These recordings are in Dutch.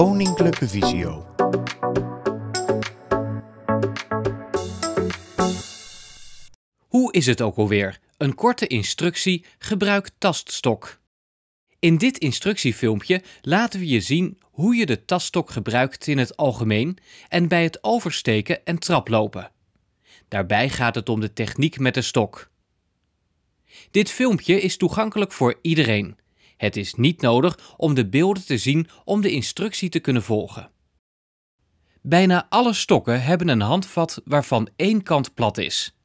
Koninklijke Visio. Hoe is het ook alweer? Een korte instructie, gebruik taststok. In dit instructiefilmpje laten we je zien hoe je de taststok gebruikt in het algemeen en bij het oversteken en traplopen. Daarbij gaat het om de techniek met de stok. Dit filmpje is toegankelijk voor iedereen. Het is niet nodig om de beelden te zien om de instructie te kunnen volgen. Bijna alle stokken hebben een handvat waarvan één kant plat is.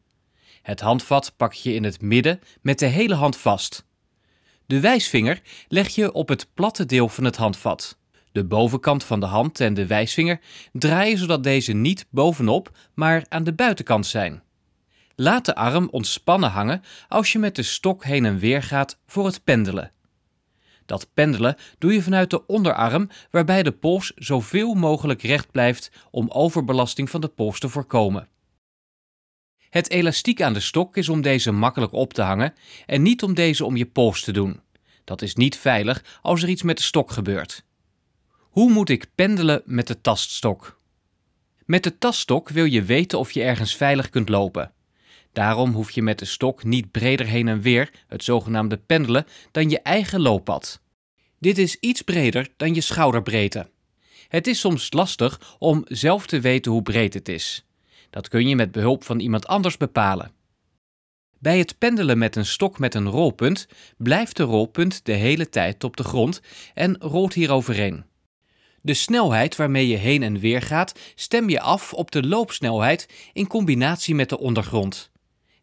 Het handvat pak je in het midden met de hele hand vast. De wijsvinger leg je op het platte deel van het handvat. De bovenkant van de hand en de wijsvinger draaien zodat deze niet bovenop, maar aan de buitenkant zijn. Laat de arm ontspannen hangen als je met de stok heen en weer gaat voor het pendelen. Dat pendelen doe je vanuit de onderarm, waarbij de pols zoveel mogelijk recht blijft om overbelasting van de pols te voorkomen. Het elastiek aan de stok is om deze makkelijk op te hangen en niet om deze om je pols te doen. Dat is niet veilig als er iets met de stok gebeurt. Hoe moet ik pendelen met de taststok? Met de taststok wil je weten of je ergens veilig kunt lopen. Daarom hoef je met de stok niet breder heen en weer, het zogenaamde pendelen, dan je eigen looppad. Dit is iets breder dan je schouderbreedte. Het is soms lastig om zelf te weten hoe breed het is. Dat kun je met behulp van iemand anders bepalen. Bij het pendelen met een stok met een rolpunt blijft de rolpunt de hele tijd op de grond en rolt hier overheen. De snelheid waarmee je heen en weer gaat, stem je af op de loopsnelheid in combinatie met de ondergrond.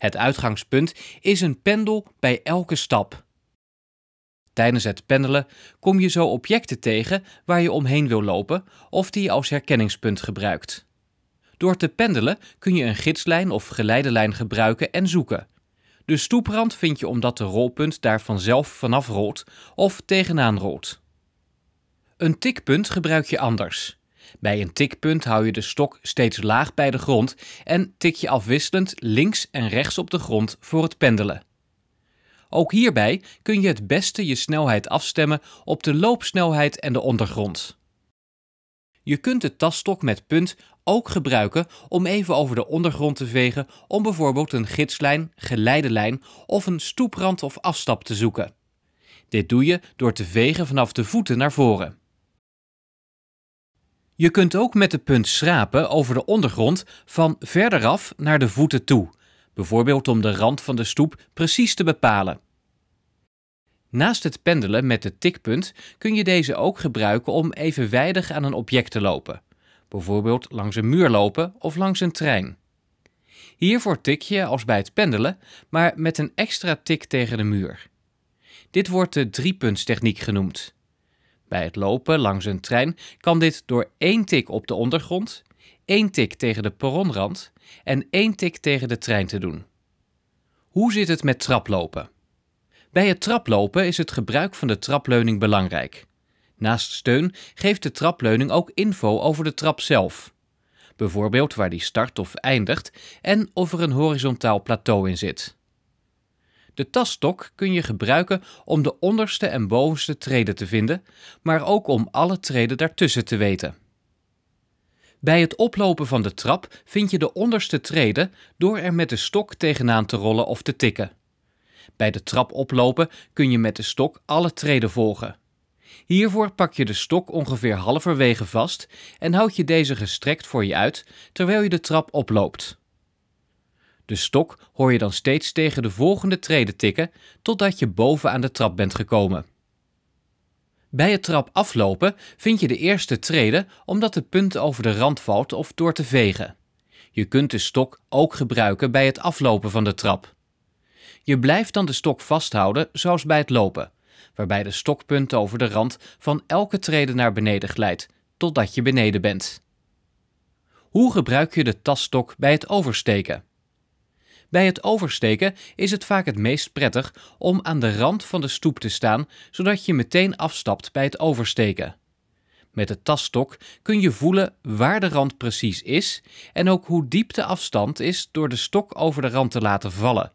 Het uitgangspunt is een pendel bij elke stap. Tijdens het pendelen kom je zo objecten tegen waar je omheen wil lopen of die je als herkenningspunt gebruikt. Door te pendelen kun je een gidslijn of geleidelijn gebruiken en zoeken. De stoeprand vind je omdat de rolpunt daar vanzelf vanaf rolt of tegenaan rolt. Een tikpunt gebruik je anders. Bij een tikpunt hou je de stok steeds laag bij de grond en tik je afwisselend links en rechts op de grond voor het pendelen. Ook hierbij kun je het beste je snelheid afstemmen op de loopsnelheid en de ondergrond. Je kunt de taststok met punt ook gebruiken om even over de ondergrond te vegen om bijvoorbeeld een gidslijn, geleidelijn of een stoeprand of afstap te zoeken. Dit doe je door te vegen vanaf de voeten naar voren. Je kunt ook met de punt schrapen over de ondergrond van verderaf naar de voeten toe, bijvoorbeeld om de rand van de stoep precies te bepalen. Naast het pendelen met de tikpunt kun je deze ook gebruiken om evenwijdig aan een object te lopen, bijvoorbeeld langs een muur lopen of langs een trein. Hiervoor tik je als bij het pendelen, maar met een extra tik tegen de muur. Dit wordt de driepuntstechniek genoemd. Bij het lopen langs een trein kan dit door één tik op de ondergrond, één tik tegen de perronrand en één tik tegen de trein te doen. Hoe zit het met traplopen? Bij het traplopen is het gebruik van de trapleuning belangrijk. Naast steun geeft de trapleuning ook info over de trap zelf. Bijvoorbeeld waar die start of eindigt en of er een horizontaal plateau in zit. De taststok kun je gebruiken om de onderste en bovenste treden te vinden, maar ook om alle treden daartussen te weten. Bij het oplopen van de trap vind je de onderste treden door er met de stok tegenaan te rollen of te tikken. Bij de trap oplopen kun je met de stok alle treden volgen. Hiervoor pak je de stok ongeveer halverwege vast en houd je deze gestrekt voor je uit terwijl je de trap oploopt. De stok hoor je dan steeds tegen de volgende treden tikken totdat je boven aan de trap bent gekomen. Bij het trap aflopen vind je de eerste treden omdat de punt over de rand valt of door te vegen. Je kunt de stok ook gebruiken bij het aflopen van de trap. Je blijft dan de stok vasthouden zoals bij het lopen, waarbij de stokpunt over de rand van elke trede naar beneden glijdt, totdat je beneden bent. Hoe gebruik je de tasstok bij het oversteken? Bij het oversteken is het vaak het meest prettig om aan de rand van de stoep te staan, zodat je meteen afstapt bij het oversteken. Met de tasstok kun je voelen waar de rand precies is en ook hoe diep de afstand is door de stok over de rand te laten vallen.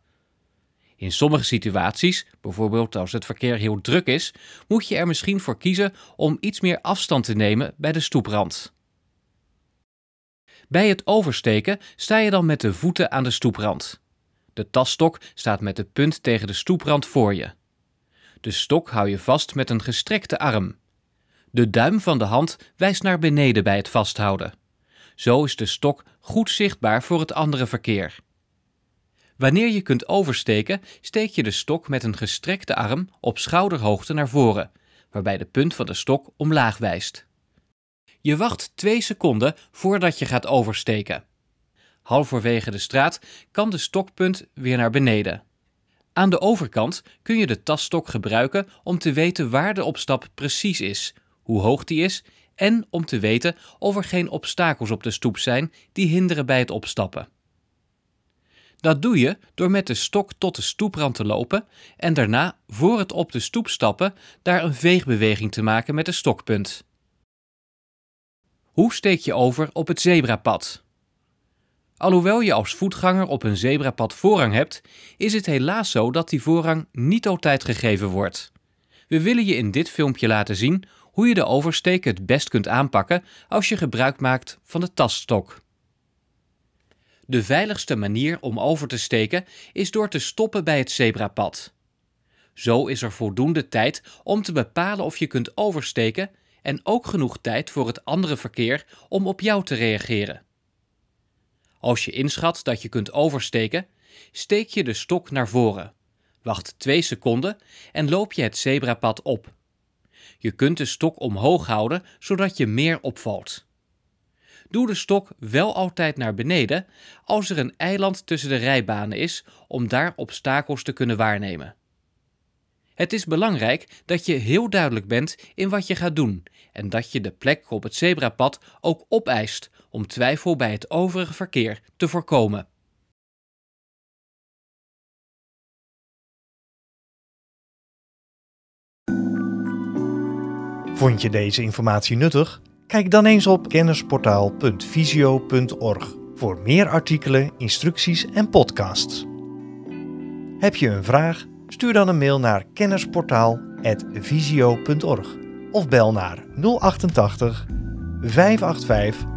In sommige situaties, bijvoorbeeld als het verkeer heel druk is, moet je er misschien voor kiezen om iets meer afstand te nemen bij de stoeprand. Bij het oversteken sta je dan met de voeten aan de stoeprand. De tasstok staat met de punt tegen de stoeprand voor je. De stok hou je vast met een gestrekte arm. De duim van de hand wijst naar beneden bij het vasthouden. Zo is de stok goed zichtbaar voor het andere verkeer. Wanneer je kunt oversteken, steek je de stok met een gestrekte arm op schouderhoogte naar voren, waarbij de punt van de stok omlaag wijst. Je wacht 2 seconden voordat je gaat oversteken. Halverwege de straat kan de stokpunt weer naar beneden. Aan de overkant kun je de tasstok gebruiken om te weten waar de opstap precies is, hoe hoog die is en om te weten of er geen obstakels op de stoep zijn die hinderen bij het opstappen. Dat doe je door met de stok tot de stoeprand te lopen en daarna voor het op de stoep stappen daar een veegbeweging te maken met de stokpunt. Hoe steek je over op het zebrapad? Alhoewel je als voetganger op een zebrapad voorrang hebt, is het helaas zo dat die voorrang niet altijd gegeven wordt. We willen je in dit filmpje laten zien hoe je de oversteek het best kunt aanpakken als je gebruik maakt van de taststok. De veiligste manier om over te steken is door te stoppen bij het zebrapad. Zo is er voldoende tijd om te bepalen of je kunt oversteken en ook genoeg tijd voor het andere verkeer om op jou te reageren. Als je inschat dat je kunt oversteken, steek je de stok naar voren, wacht 2 seconden en loop je het zebrapad op. Je kunt de stok omhoog houden zodat je meer opvalt. Doe de stok wel altijd naar beneden als er een eiland tussen de rijbanen is om daar obstakels te kunnen waarnemen. Het is belangrijk dat je heel duidelijk bent in wat je gaat doen en dat je de plek op het zebrapad ook opeist om twijfel bij het overige verkeer te voorkomen. Vond je deze informatie nuttig? Kijk dan eens op kennisportaal.visio.org voor meer artikelen, instructies en podcasts. Heb je een vraag? Stuur dan een mail naar kennisportaal.visio.org of bel naar 088 585